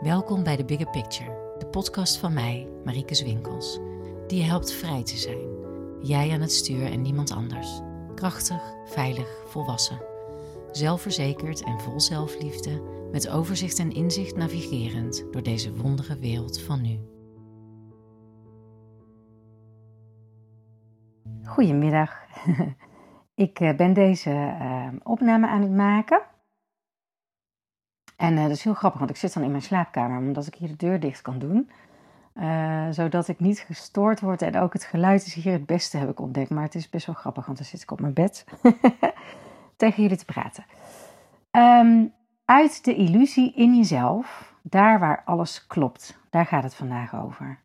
Welkom bij de Bigger Picture, de podcast van mij, Marieke Zwinkels, die je helpt vrij te zijn. Jij aan het stuur en niemand anders. Krachtig, veilig, volwassen. Zelfverzekerd en vol zelfliefde, met overzicht en inzicht navigerend door deze wondere wereld van nu. Goedemiddag. Ik eh, ben deze uh, opname aan het maken. En uh, dat is heel grappig, want ik zit dan in mijn slaapkamer, omdat ik hier de deur dicht kan doen. Uh, zodat ik niet gestoord word. En ook het geluid is hier het beste, heb ik ontdekt. Maar het is best wel grappig, want dan zit ik op mijn bed tegen jullie te praten. Um, uit de illusie in jezelf, daar waar alles klopt. Daar gaat het vandaag over.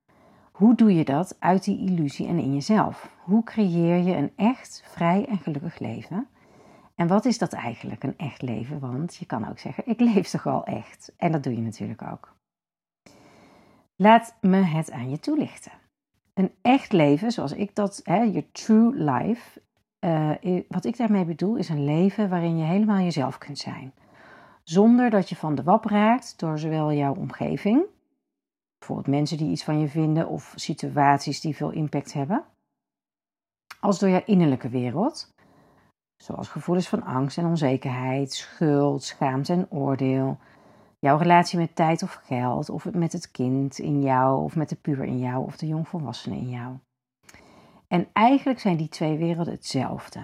Hoe doe je dat uit die illusie en in jezelf? Hoe creëer je een echt, vrij en gelukkig leven? En wat is dat eigenlijk, een echt leven? Want je kan ook zeggen, ik leef toch al echt. En dat doe je natuurlijk ook. Laat me het aan je toelichten. Een echt leven, zoals ik dat, je true life, uh, wat ik daarmee bedoel, is een leven waarin je helemaal jezelf kunt zijn. Zonder dat je van de wap raakt door zowel jouw omgeving, bijvoorbeeld mensen die iets van je vinden of situaties die veel impact hebben, als door jouw innerlijke wereld, zoals gevoelens van angst en onzekerheid, schuld, schaamte en oordeel, jouw relatie met tijd of geld, of met het kind in jou, of met de puber in jou, of de jongvolwassene in jou. En eigenlijk zijn die twee werelden hetzelfde.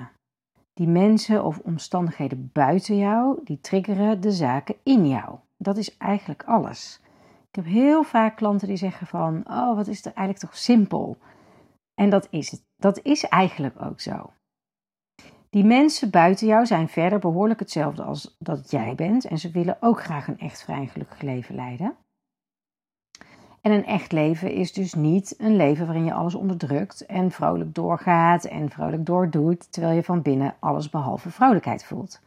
Die mensen of omstandigheden buiten jou, die triggeren de zaken in jou. Dat is eigenlijk alles. Ik heb heel vaak klanten die zeggen van, oh wat is er eigenlijk toch simpel. En dat is het. Dat is eigenlijk ook zo. Die mensen buiten jou zijn verder behoorlijk hetzelfde als dat jij bent en ze willen ook graag een echt vrij en gelukkig leven leiden. En een echt leven is dus niet een leven waarin je alles onderdrukt en vrolijk doorgaat en vrolijk doordoet, terwijl je van binnen alles behalve vrolijkheid voelt.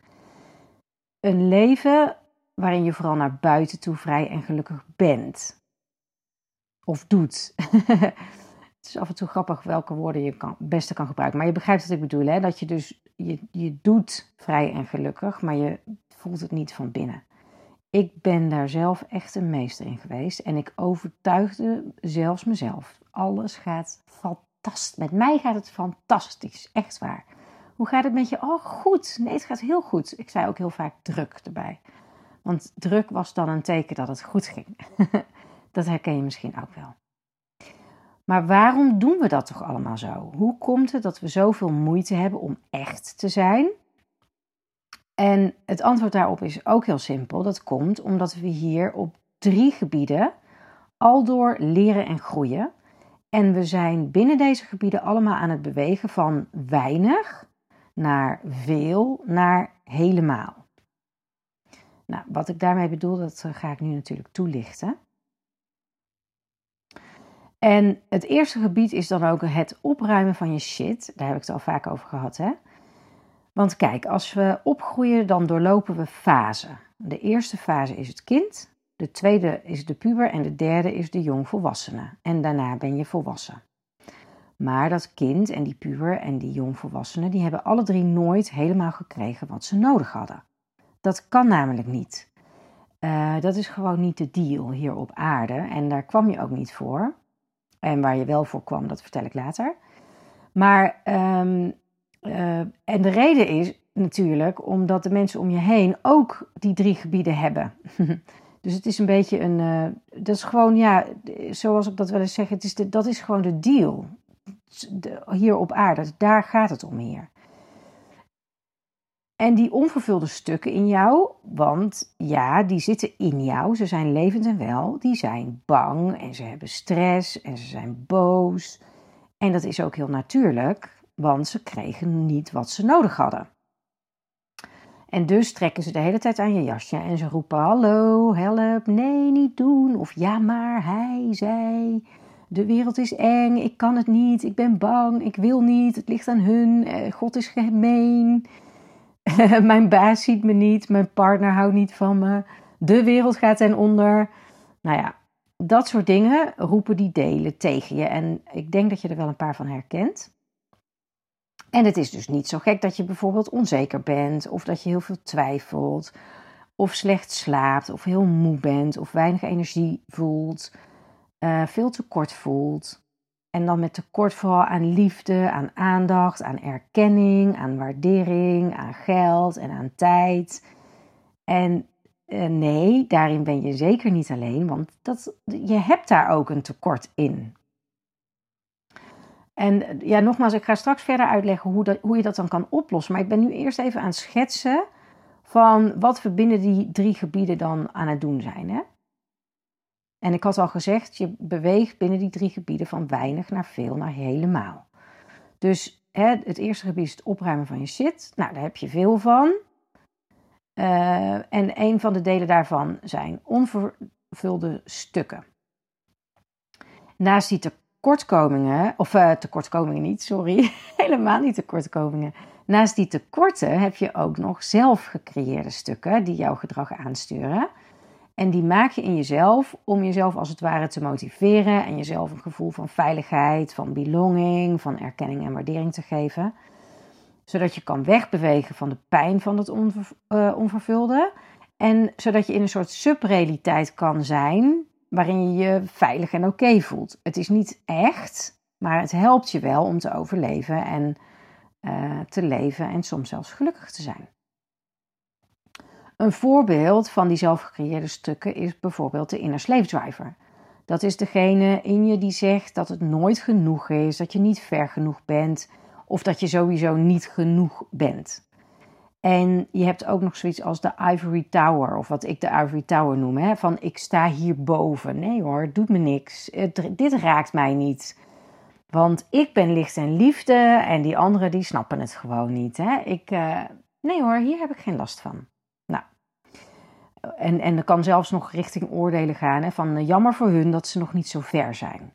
Een leven waarin je vooral naar buiten toe vrij en gelukkig bent. Of doet. Het is af en toe grappig welke woorden je kan, beste kan gebruiken. Maar je begrijpt wat ik bedoel. Hè? Dat je dus, je, je doet vrij en gelukkig, maar je voelt het niet van binnen. Ik ben daar zelf echt een meester in geweest. En ik overtuigde zelfs mezelf. Alles gaat fantastisch. Met mij gaat het fantastisch. Echt waar. Hoe gaat het met je? Oh, goed. Nee, het gaat heel goed. Ik zei ook heel vaak druk erbij. Want druk was dan een teken dat het goed ging. dat herken je misschien ook wel. Maar waarom doen we dat toch allemaal zo? Hoe komt het dat we zoveel moeite hebben om echt te zijn? En het antwoord daarop is ook heel simpel. Dat komt omdat we hier op drie gebieden al door leren en groeien. En we zijn binnen deze gebieden allemaal aan het bewegen van weinig naar veel naar helemaal. Nou, wat ik daarmee bedoel, dat ga ik nu natuurlijk toelichten. En het eerste gebied is dan ook het opruimen van je shit. Daar heb ik het al vaak over gehad, hè? Want kijk, als we opgroeien, dan doorlopen we fasen. De eerste fase is het kind, de tweede is de puber en de derde is de jongvolwassene. En daarna ben je volwassen. Maar dat kind en die puber en die jongvolwassene, die hebben alle drie nooit helemaal gekregen wat ze nodig hadden. Dat kan namelijk niet. Uh, dat is gewoon niet de deal hier op aarde en daar kwam je ook niet voor. En waar je wel voor kwam, dat vertel ik later. Maar, um, uh, en de reden is natuurlijk omdat de mensen om je heen ook die drie gebieden hebben. dus het is een beetje een, uh, dat is gewoon, ja, zoals ik dat wel eens zeg, het is dat is gewoon de deal. De, hier op aarde, daar gaat het om hier. En die onvervulde stukken in jou, want ja, die zitten in jou, ze zijn levend en wel, die zijn bang en ze hebben stress en ze zijn boos. En dat is ook heel natuurlijk, want ze kregen niet wat ze nodig hadden. En dus trekken ze de hele tijd aan je jasje en ze roepen: Hallo, help, nee, niet doen. Of ja, maar hij, zij. De wereld is eng, ik kan het niet, ik ben bang, ik wil niet, het ligt aan hun, eh, God is gemeen. mijn baas ziet me niet, mijn partner houdt niet van me, de wereld gaat ten onder. Nou ja, dat soort dingen roepen die delen tegen je. En ik denk dat je er wel een paar van herkent. En het is dus niet zo gek dat je bijvoorbeeld onzeker bent, of dat je heel veel twijfelt, of slecht slaapt, of heel moe bent, of weinig energie voelt, uh, veel tekort voelt. En dan met tekort vooral aan liefde, aan aandacht, aan erkenning, aan waardering, aan geld en aan tijd. En uh, nee, daarin ben je zeker niet alleen, want dat, je hebt daar ook een tekort in. En ja, nogmaals, ik ga straks verder uitleggen hoe, hoe je dat dan kan oplossen. Maar ik ben nu eerst even aan het schetsen van wat we binnen die drie gebieden dan aan het doen zijn. Hè? En ik had al gezegd, je beweegt binnen die drie gebieden van weinig naar veel naar helemaal. Dus hè, het eerste gebied is het opruimen van je shit. Nou, daar heb je veel van. Uh, en een van de delen daarvan zijn onvervulde stukken. Naast die tekortkomingen, of uh, tekortkomingen niet, sorry, helemaal niet tekortkomingen. Naast die tekorten heb je ook nog zelf gecreëerde stukken die jouw gedrag aansturen. En die maak je in jezelf om jezelf als het ware te motiveren en jezelf een gevoel van veiligheid, van belonging, van erkenning en waardering te geven. Zodat je kan wegbewegen van de pijn van het uh, onvervulde. En zodat je in een soort subrealiteit kan zijn waarin je je veilig en oké voelt. Het is niet echt, maar het helpt je wel om te overleven en uh, te leven en soms zelfs gelukkig te zijn. Een voorbeeld van die zelfgecreëerde stukken is bijvoorbeeld de inner slave driver. Dat is degene in je die zegt dat het nooit genoeg is, dat je niet ver genoeg bent of dat je sowieso niet genoeg bent. En je hebt ook nog zoiets als de Ivory Tower, of wat ik de Ivory Tower noem. Hè? Van ik sta hierboven. Nee hoor, het doet me niks. dit raakt mij niet. Want ik ben licht en liefde en die anderen die snappen het gewoon niet. Hè? Ik, uh, nee hoor, hier heb ik geen last van. En, en dat kan zelfs nog richting oordelen gaan. Hè? Van uh, jammer voor hun dat ze nog niet zo ver zijn.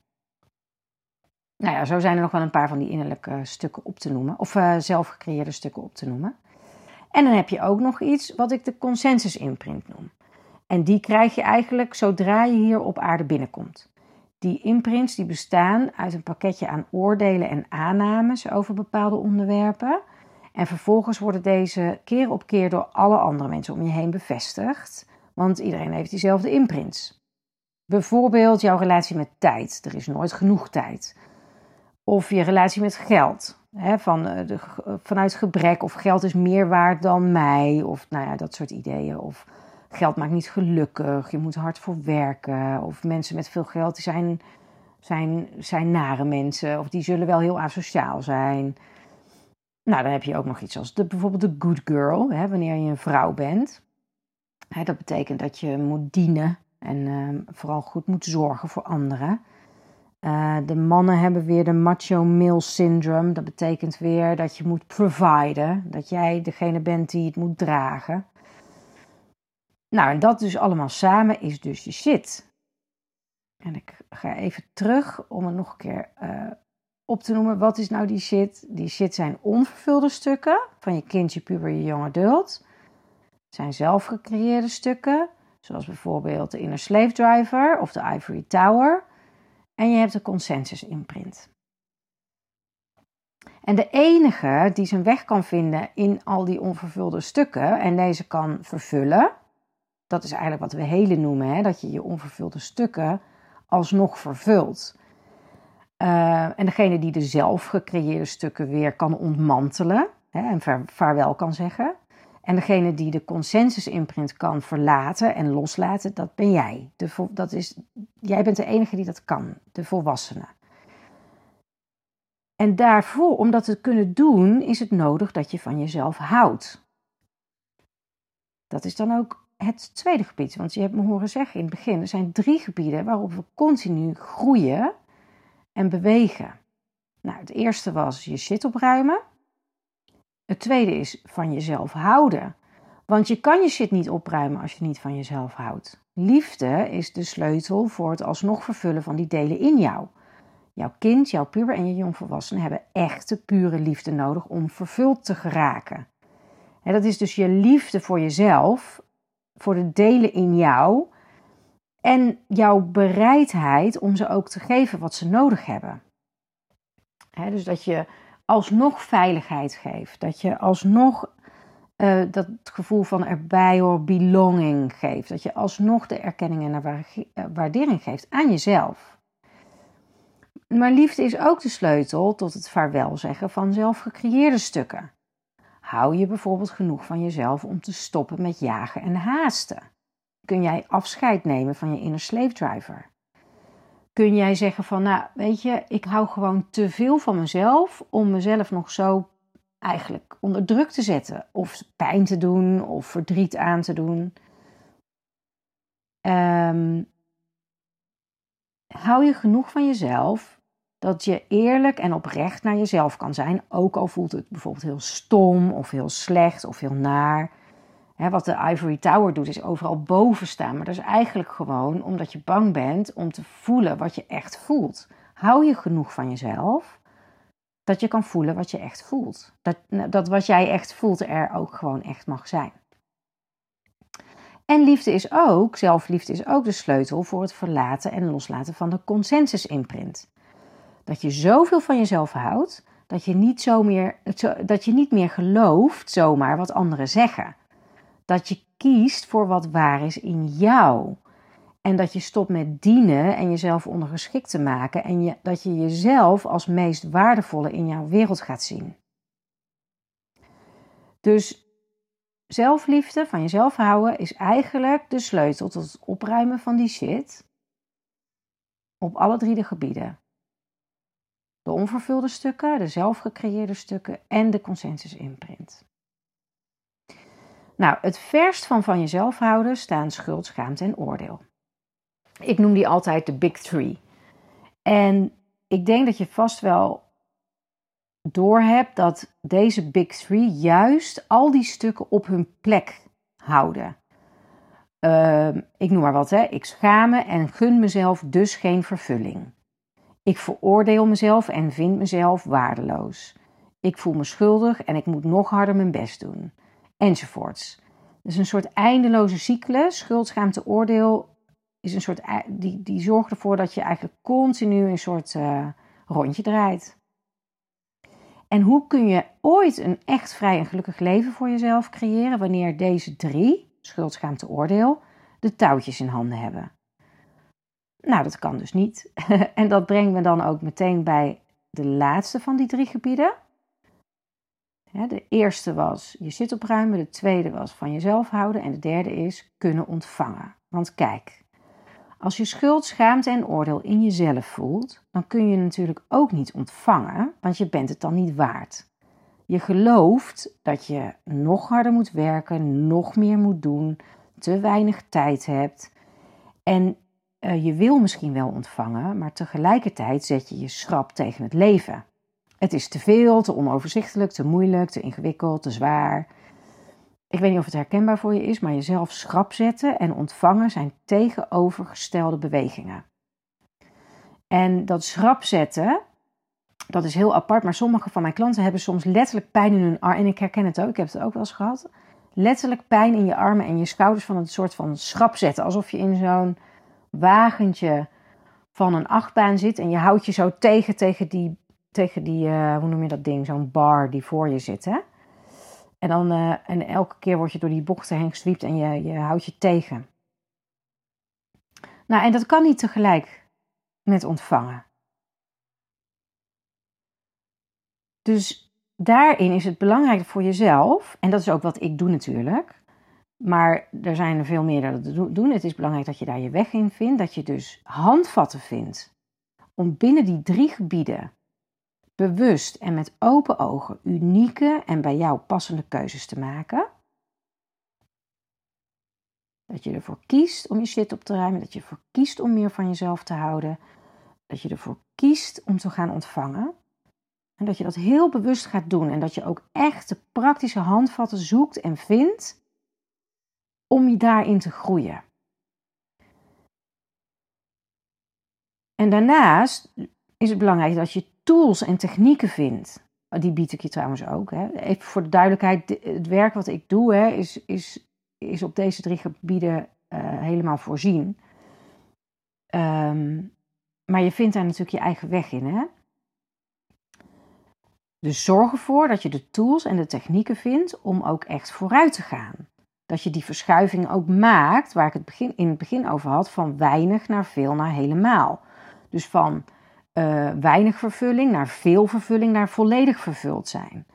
Nou ja, zo zijn er nog wel een paar van die innerlijke stukken op te noemen. Of uh, zelfgecreëerde stukken op te noemen. En dan heb je ook nog iets wat ik de consensus imprint noem. En die krijg je eigenlijk zodra je hier op aarde binnenkomt. Die imprints die bestaan uit een pakketje aan oordelen en aannames over bepaalde onderwerpen. En vervolgens worden deze keer op keer door alle andere mensen om je heen bevestigd. Want iedereen heeft diezelfde imprints. Bijvoorbeeld jouw relatie met tijd. Er is nooit genoeg tijd. Of je relatie met geld. Hè, van, eh, de, vanuit gebrek of geld is meer waard dan mij. Of nou ja, dat soort ideeën. Of geld maakt niet gelukkig. Je moet hard voor werken. Of mensen met veel geld zijn, zijn, zijn nare mensen. Of die zullen wel heel asociaal zijn. Nou, dan heb je ook nog iets als de, bijvoorbeeld de good girl. Hè, wanneer je een vrouw bent. Hè, dat betekent dat je moet dienen. En uh, vooral goed moet zorgen voor anderen. Uh, de mannen hebben weer de macho male syndrome. Dat betekent weer dat je moet providen. Dat jij degene bent die het moet dragen. Nou, en dat dus allemaal samen is dus je shit. En ik ga even terug om het nog een keer uh, op te noemen. Wat is nou die shit? Die shit zijn onvervulde stukken van je kindje, puber, je jonge adult. Zijn zelfgecreëerde stukken, zoals bijvoorbeeld de Inner Slave Driver of de Ivory Tower. En je hebt de consensus imprint. En de enige die zijn weg kan vinden in al die onvervulde stukken en deze kan vervullen, dat is eigenlijk wat we helen noemen, hè? dat je je onvervulde stukken alsnog vervult. Uh, en degene die de zelf gecreëerde stukken weer kan ontmantelen hè, en vaarwel kan zeggen. En degene die de consensus imprint kan verlaten en loslaten, dat ben jij. De, dat is, jij bent de enige die dat kan, de volwassene. En daarvoor, om dat te kunnen doen, is het nodig dat je van jezelf houdt. Dat is dan ook het tweede gebied. Want je hebt me horen zeggen in het begin: er zijn drie gebieden waarop we continu groeien en bewegen. Nou, het eerste was je shit opruimen. Het tweede is van jezelf houden. Want je kan je shit niet opruimen als je niet van jezelf houdt. Liefde is de sleutel voor het alsnog vervullen van die delen in jou. Jouw kind, jouw puber en je jongvolwassenen hebben echte pure liefde nodig om vervuld te geraken. En dat is dus je liefde voor jezelf voor de delen in jou en jouw bereidheid om ze ook te geven wat ze nodig hebben. dus dat je alsnog veiligheid geeft, dat je alsnog uh, dat gevoel van erbij hoor, belonging geeft. Dat je alsnog de erkenning en eh, waardering geeft aan jezelf. Maar liefde is ook de sleutel tot het vaarwel zeggen van zelfgecreëerde stukken. Hou je bijvoorbeeld genoeg van jezelf om te stoppen met jagen en haasten? Kun jij afscheid nemen van je inner slave driver? Kun jij zeggen van, nou weet je, ik hou gewoon te veel van mezelf om mezelf nog zo eigenlijk onder druk te zetten. Of pijn te doen of verdriet aan te doen. Um, hou je genoeg van jezelf dat je eerlijk en oprecht naar jezelf kan zijn, ook al voelt het bijvoorbeeld heel stom of heel slecht of heel naar. Wat de Ivory Tower doet, is overal boven staan. Maar dat is eigenlijk gewoon omdat je bang bent om te voelen wat je echt voelt. Hou je genoeg van jezelf dat je kan voelen wat je echt voelt. Dat, dat wat jij echt voelt er ook gewoon echt mag zijn. En liefde is ook, zelfliefde is ook de sleutel voor het verlaten en loslaten van de consensus-imprint. Dat je zoveel van jezelf houdt dat je niet, zo meer, dat je niet meer gelooft zomaar wat anderen zeggen. Dat je kiest voor wat waar is in jou. En dat je stopt met dienen en jezelf ondergeschikt te maken. En dat je jezelf als meest waardevolle in jouw wereld gaat zien. Dus zelfliefde, van jezelf houden, is eigenlijk de sleutel tot het opruimen van die shit. Op alle drie de gebieden. De onvervulde stukken, de zelfgecreëerde stukken en de consensus imprint. Nou, het verst van van jezelf houden staan schuld, schaamte en oordeel. Ik noem die altijd de Big Three. En ik denk dat je vast wel doorhebt dat deze Big Three juist al die stukken op hun plek houden. Ehm, ik noem maar wat, hè. Ik schaam me en gun mezelf dus geen vervulling. Ik veroordeel mezelf en vind mezelf waardeloos. Ik voel me schuldig en ik moet nog harder mijn best doen. Enzovoorts. Dus een soort eindeloze cyclus, schuld, schaamte, oordeel, is een soort, die, die zorgt ervoor dat je eigenlijk continu een soort uh, rondje draait. En hoe kun je ooit een echt vrij en gelukkig leven voor jezelf creëren wanneer deze drie, schuld, schaamte, oordeel, de touwtjes in handen hebben? Nou, dat kan dus niet. en dat brengt me dan ook meteen bij de laatste van die drie gebieden. De eerste was je zit opruimen, de tweede was van jezelf houden en de derde is kunnen ontvangen. Want kijk, als je schuld, schaamte en oordeel in jezelf voelt, dan kun je natuurlijk ook niet ontvangen, want je bent het dan niet waard. Je gelooft dat je nog harder moet werken, nog meer moet doen, te weinig tijd hebt. En uh, je wil misschien wel ontvangen, maar tegelijkertijd zet je je schrap tegen het leven. Het is te veel, te onoverzichtelijk, te moeilijk, te ingewikkeld, te zwaar. Ik weet niet of het herkenbaar voor je is, maar jezelf schrap zetten en ontvangen zijn tegenovergestelde bewegingen. En dat schrap zetten, dat is heel apart, maar sommige van mijn klanten hebben soms letterlijk pijn in hun armen. En ik herken het ook, ik heb het ook wel eens gehad. Letterlijk pijn in je armen en je schouders van een soort van schrap zetten. Alsof je in zo'n wagentje van een achtbaan zit en je houdt je zo tegen, tegen die, tegen die uh, hoe noem je dat ding, zo'n bar die voor je zit. Hè? En, dan, uh, en elke keer word je door die bochten heen geswiept en je, je houdt je tegen. Nou, en dat kan niet tegelijk met ontvangen. Dus daarin is het belangrijk voor jezelf, en dat is ook wat ik doe natuurlijk, maar er zijn er veel meer dat doen. Het is belangrijk dat je daar je weg in vindt, dat je dus handvatten vindt om binnen die drie gebieden bewust en met open ogen unieke en bij jou passende keuzes te maken. Dat je ervoor kiest om je shit op te ruimen, dat je ervoor kiest om meer van jezelf te houden, dat je ervoor kiest om te gaan ontvangen. En dat je dat heel bewust gaat doen en dat je ook echt de praktische handvatten zoekt en vindt om je daarin te groeien. En daarnaast is het belangrijk dat je tools en technieken vindt. Die bied ik je trouwens ook. Hè. Even voor de duidelijkheid, het werk wat ik doe hè, is, is, is op deze drie gebieden uh, helemaal voorzien. Um, maar je vindt daar natuurlijk je eigen weg in. Hè? Dus zorg ervoor dat je de tools en de technieken vindt om ook echt vooruit te gaan. Dat je die verschuiving ook maakt, waar ik het begin, in het begin over had, van weinig naar veel naar helemaal. Dus van uh, weinig vervulling naar veel vervulling, naar volledig vervuld zijn.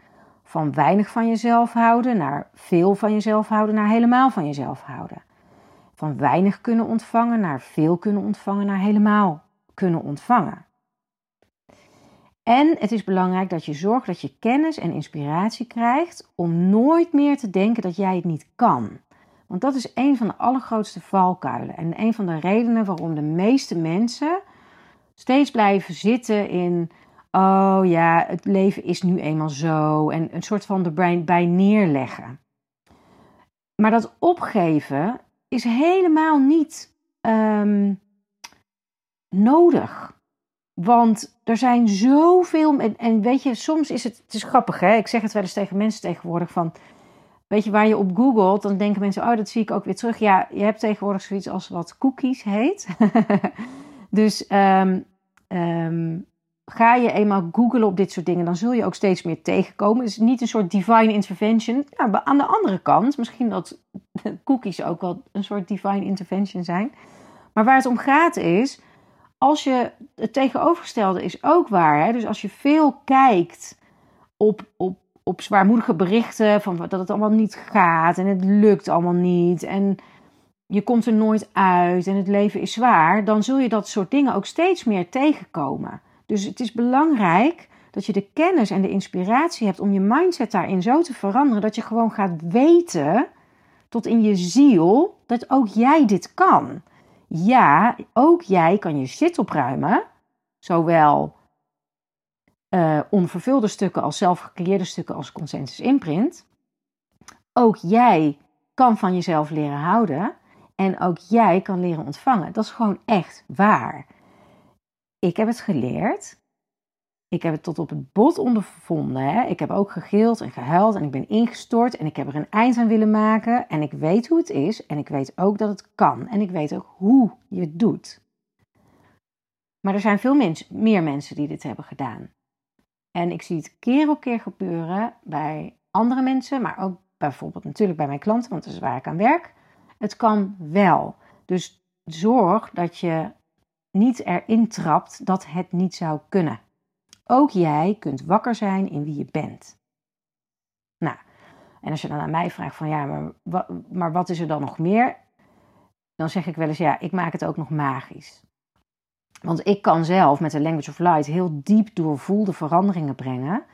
Van weinig van jezelf houden naar veel van jezelf houden, naar helemaal van jezelf houden. Van weinig kunnen ontvangen naar veel kunnen ontvangen, naar helemaal kunnen ontvangen. En het is belangrijk dat je zorgt dat je kennis en inspiratie krijgt om nooit meer te denken dat jij het niet kan. Want dat is een van de allergrootste valkuilen en een van de redenen waarom de meeste mensen steeds blijven zitten in, oh ja, het leven is nu eenmaal zo en een soort van de brein bij neerleggen. Maar dat opgeven is helemaal niet um, nodig. Want er zijn zoveel. En, en weet je, soms is het. Het is grappig, hè? Ik zeg het wel eens tegen mensen tegenwoordig van. Weet je, waar je op googelt, dan denken mensen: oh, dat zie ik ook weer terug. Ja, je hebt tegenwoordig zoiets als wat cookies heet. dus um, um, ga je eenmaal googlen op dit soort dingen, dan zul je ook steeds meer tegenkomen. Het is niet een soort divine intervention. Aan de andere kant, misschien dat cookies ook wel een soort divine intervention zijn. Maar waar het om gaat is als je het tegenovergestelde is ook waar. Hè? Dus als je veel kijkt op, op, op zwaarmoedige berichten van dat het allemaal niet gaat en het lukt allemaal niet en je komt er nooit uit en het leven is zwaar, dan zul je dat soort dingen ook steeds meer tegenkomen. Dus het is belangrijk dat je de kennis en de inspiratie hebt om je mindset daarin zo te veranderen dat je gewoon gaat weten tot in je ziel dat ook jij dit kan ja, ook jij kan je shit opruimen. Zowel uh, onvervulde stukken als zelfgecreëerde stukken als consensus imprint. Ook jij kan van jezelf leren houden. En ook jij kan leren ontvangen. Dat is gewoon echt waar. Ik heb het geleerd. Ik heb het tot op het bot ondervonden. Hè. Ik heb ook gegild en gehuild en ik ben ingestort en ik heb er een eind aan willen maken. En ik weet hoe het is en ik weet ook dat het kan. En ik weet ook hoe je het doet. Maar er zijn veel meer mensen die dit hebben gedaan. En ik zie het keer op keer gebeuren bij andere mensen, maar ook bijvoorbeeld natuurlijk bij mijn klanten, want dat is waar ik aan werk. Het kan wel. Dus zorg dat je niet erin trapt dat het niet zou kunnen. Ook jij kunt wakker zijn in wie je bent. Nou, en als je dan aan mij vraagt van ja, maar, maar wat is er dan nog meer? Dan zeg ik wel eens ja, ik maak het ook nog magisch. Want ik kan zelf met de Language of Light heel diep doorvoelde veranderingen brengen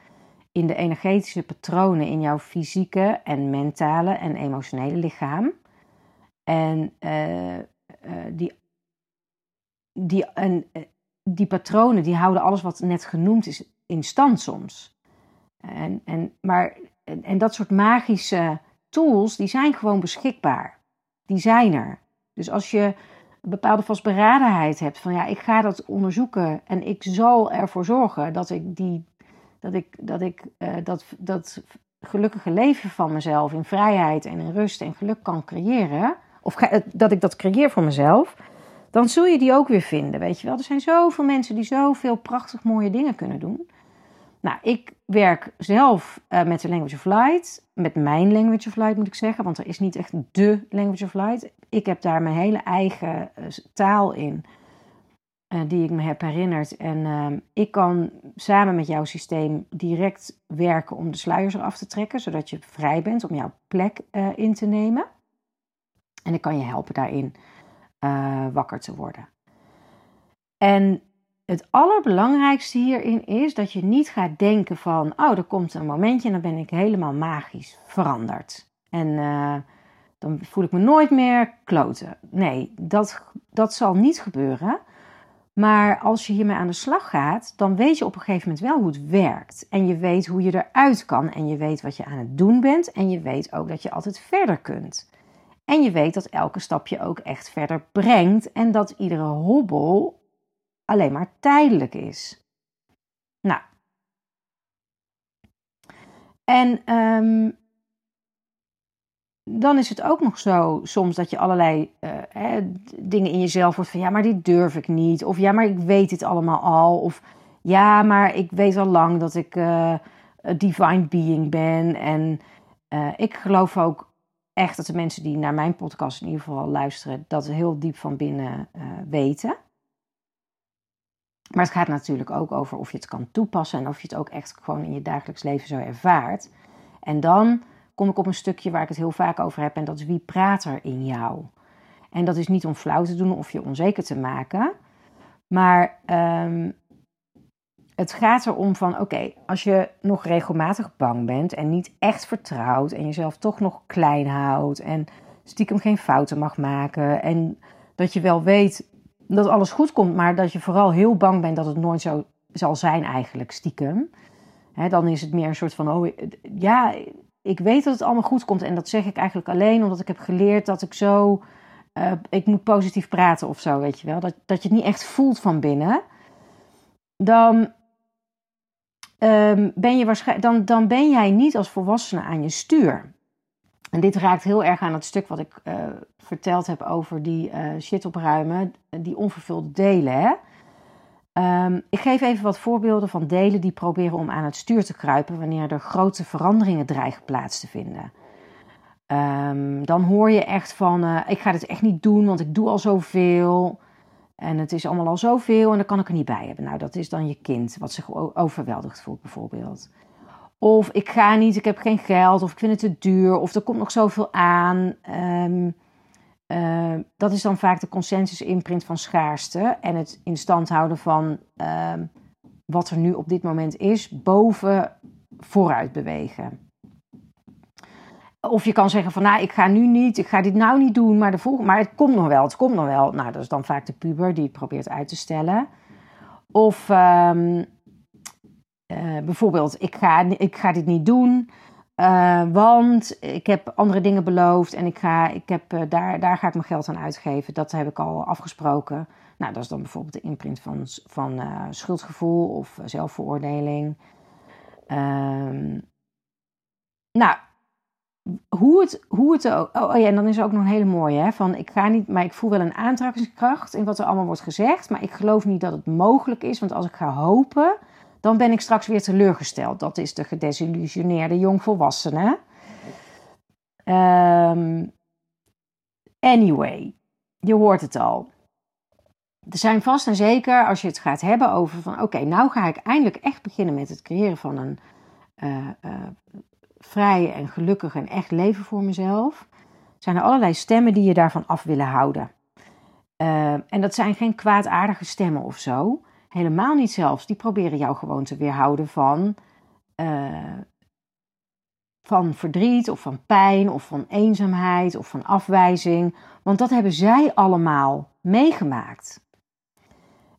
in de energetische patronen in jouw fysieke en mentale en emotionele lichaam. En uh, uh, die, die, en, eh, die patronen die houden alles wat net genoemd is in stand soms. En, en, maar, en, dat soort magische tools, die zijn gewoon beschikbaar. Die zijn er. Dus als je een bepaalde vastberadenheid hebt van ja, ik ga dat onderzoeken en ik zal ervoor zorgen dat ik die, dat ik, dat ik dat, dat gelukkige leven van mezelf in vrijheid en in rust en geluk kan creëren, of ga, dat ik dat creëer voor mezelf, dan zul je die ook weer vinden. Weet je wel, er zijn zoveel mensen die zoveel prachtig mooie dingen kunnen doen. Nou, ik werk zelf uh, met de Language of Light. Met mijn Language of Light moet ik zeggen, want er is niet echt de Language of Light. Ik heb daar mijn hele eigen uh, taal in, die ik me heb herinnerd. En ik kan samen met jouw systeem direct werken om de sluiers eraf te trekken, zodat je vrij bent om jouw plek in te nemen. En ik kan je helpen daarin uh, wakker te worden. En het allerbelangrijkste hierin is dat je niet gaat denken van, oh, er komt een momentje en dan ben ik helemaal magisch veranderd. En uh, dan voel ik me nooit meer kloten. Nee, dat, dat zal niet gebeuren. Maar als je hiermee aan de slag gaat, dan weet je op een gegeven moment wel hoe het werkt. En je weet hoe je eruit kan. En je weet wat je aan het doen bent. En je weet ook dat je altijd verder kunt. En je weet dat elke stap je ook echt verder brengt en dat iedere hobbel alleen maar tijdelijk is. Nou. En um, dan is het ook nog zo soms dat je allerlei uh, hè, dingen in jezelf wordt van ja, maar dit durf ik niet. Of ja, maar ik weet dit allemaal al. Of ja, maar ik weet al lang dat ik. Uh, a divine being ben. En uh, ik geloof ook echt dat de mensen die naar mijn podcast in ieder geval luisteren, dat heel diep van binnen uh, weten. Maar het gaat natuurlijk ook over of je het kan toepassen en of je het ook echt gewoon in je dagelijks leven zo ervaart. En dan kom ik op een stukje waar ik het heel vaak over heb en dat is wie praat er in jou. En dat is niet om flauw te doen of je onzeker te maken, maar um, het gaat erom van, oké, als je nog regelmatig bang bent en niet echt vertrouwt en jezelf toch nog klein houdt en stiekem geen fouten mag maken en dat je wel weet dat alles goed komt, maar dat je vooral heel bang bent dat het nooit zo zal zijn eigenlijk stiekem. Dan is het meer een soort van, oh ja, ik weet dat het allemaal goed komt en dat zeg ik eigenlijk alleen omdat ik heb geleerd dat ik zo, uh, ik moet positief praten of zo, weet je wel. Dat, dat je het niet echt voelt van binnen. Dan um, ben, je waarschijnlijk, dan, dan ben jij niet als volwassene aan je stuur. En dit raakt heel erg aan het stuk wat ik uh, verteld heb over die uh, shit opruimen, die onvervulde delen. Hè? Um, ik geef even wat voorbeelden van delen die proberen om aan het stuur te kruipen wanneer er grote veranderingen dreigen plaats te vinden. Um, dan hoor je echt van: uh, ik ga dit echt niet doen, want ik doe al zoveel. En het is allemaal al zoveel en dan kan ik er niet bij hebben. Nou, dat is dan je kind wat zich overweldigd voelt bijvoorbeeld. Of ik ga niet, ik heb geen geld, of ik vind het te duur, of er komt nog zoveel aan. Um, uh, dat is dan vaak de consensus-imprint van schaarste en het in stand houden van uh, wat er nu op dit moment is, boven vooruit bewegen. Of je kan zeggen van, nou, ik ga nu niet, ik ga dit nou niet doen, maar, de volgende, maar het komt nog wel, het komt nog wel. Nou, dat is dan vaak de puber die het probeert uit te stellen. Of um, uh, bijvoorbeeld, ik ga, ik ga dit niet doen, uh, want ik heb andere dingen beloofd en ik ga, ik heb, uh, daar, daar ga ik mijn geld aan uitgeven. Dat heb ik al afgesproken. Nou, dat is dan bijvoorbeeld de imprint van, van schuldgevoel of zelfveroordeling. Um, nou, hoe het, hoe het ook. Oh, oh, ja, en dan is er ook nog een hele mooie. Hè, van ik ga niet, maar ik voel wel een aantrekkingskracht in wat er allemaal wordt gezegd. Maar ik geloof niet dat het mogelijk is. Want als ik ga hopen, dan ben ik straks weer teleurgesteld. Dat is de gedesillusioneerde jongvolwassene. Um, anyway, je hoort het al. Er zijn vast en zeker, als je het gaat hebben over van oké, nou ga ik eindelijk echt beginnen met het creëren van een uh, uh, vrij en gelukkig en echt leven voor mezelf, zijn er allerlei stemmen die je daarvan af willen houden. Uh, en dat zijn geen kwaadaardige stemmen of zo. Helemaal niet zelfs. Die proberen jou gewoon te weerhouden van, uh, van verdriet of van pijn of van eenzaamheid of van afwijzing. Want dat hebben zij allemaal meegemaakt.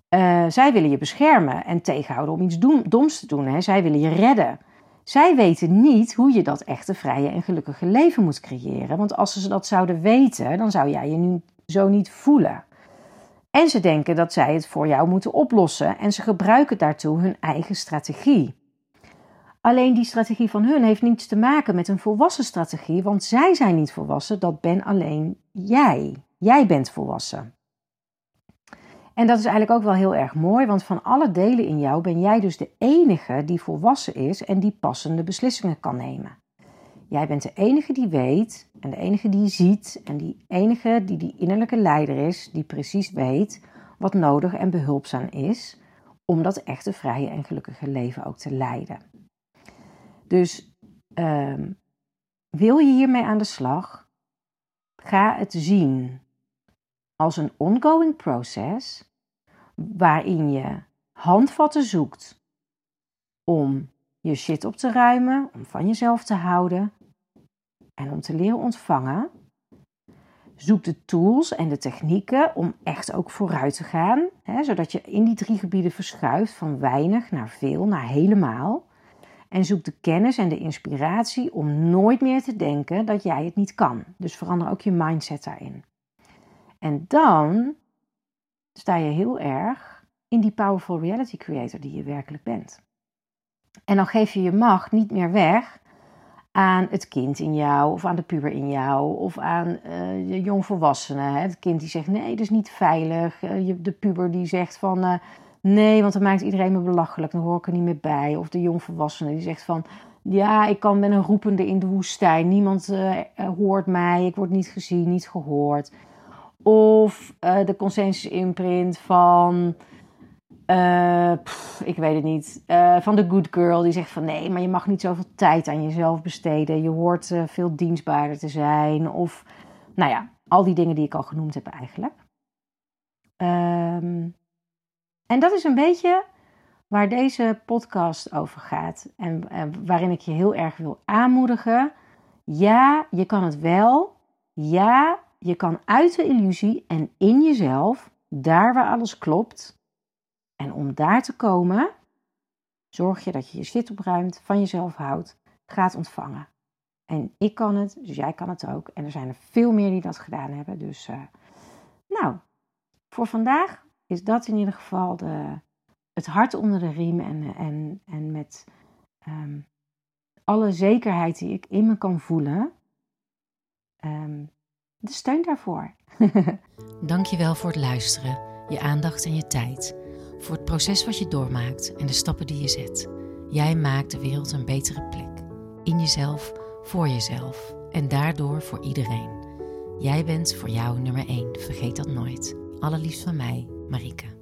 Uh, zij willen je beschermen en tegenhouden om iets doms te doen. Hè. Zij willen je redden. Zij weten niet hoe je dat echte vrije en gelukkige leven moet creëren. Want als ze dat zouden weten, dan zou jij je nu zo niet voelen. En ze denken dat zij het voor jou moeten oplossen en ze gebruiken daartoe hun eigen strategie. Alleen die strategie van hun heeft niets te maken met een volwassen strategie, want zij zijn niet volwassen, dat ben alleen jij. Jij bent volwassen. En dat is eigenlijk ook wel heel erg mooi, want van alle delen in jou ben jij dus de enige die volwassen is en die passende beslissingen kan nemen. Jij bent de enige die weet en de enige die ziet en die enige die die innerlijke leider is, die precies weet wat nodig en behulpzaam is om dat echte vrije en gelukkige leven ook te leiden. Dus um, wil je hiermee aan de slag? Ga het zien als een ongoing process waarin je handvatten zoekt om je shit op te ruimen, om van jezelf te houden en om te leren ontvangen. Zoek de tools en de technieken om echt ook vooruit te gaan, hè, zodat je in die drie gebieden verschuift van weinig naar veel, naar helemaal. En zoek de kennis en de inspiratie om nooit meer te denken dat jij het niet kan. Dus verander ook je mindset daarin. En dan sta je heel erg in die powerful reality creator die je werkelijk bent. En dan geef je je macht niet meer weg aan het kind in jou, of aan de puber in jou, of aan uh, de jongvolwassene. Hè? Het kind die zegt: nee, dat is niet veilig. Uh, de puber die zegt: van uh, Nee, want dan maakt iedereen me belachelijk. Dan hoor ik er niet meer bij. Of de jongvolwassene die zegt van... Ja, ik kan, ben een roepende in de woestijn. Niemand hoort mij. Ik word niet gezien, niet gehoord. Of uh, de consensus imprint van... Uh, ik weet het niet. van de good girl die zegt van nee, maar je mag niet zoveel tijd aan jezelf besteden. Je hoort veel dienstbaarder te zijn. Of nou ja, al die dingen die ik al genoemd heb eigenlijk. Um, en dat is een beetje waar deze podcast over gaat. En, waarin ik je heel erg wil aanmoedigen. Ja, je kan het wel. Ja, je kan uit de illusie en in jezelf, daar waar alles klopt. En om daar te komen, zorg je dat je je shit opruimt, van jezelf houdt, gaat ontvangen. En ik kan het, dus jij kan het ook. En er zijn er veel meer die dat gedaan hebben. Dus, uh, nou, voor vandaag is dat in ieder geval de, het hart onder de riem en, en, en met um, alle zekerheid die ik in me kan voelen, um, de steun daarvoor. Dankjewel voor het luisteren, je aandacht en je tijd, voor het proces wat je doormaakt en de stappen die je zet. Jij maakt de wereld een betere plek, in jezelf, voor jezelf en daardoor voor iedereen. Jij bent voor jou nummer 1, vergeet dat nooit. Allerliefst van mij, Marike.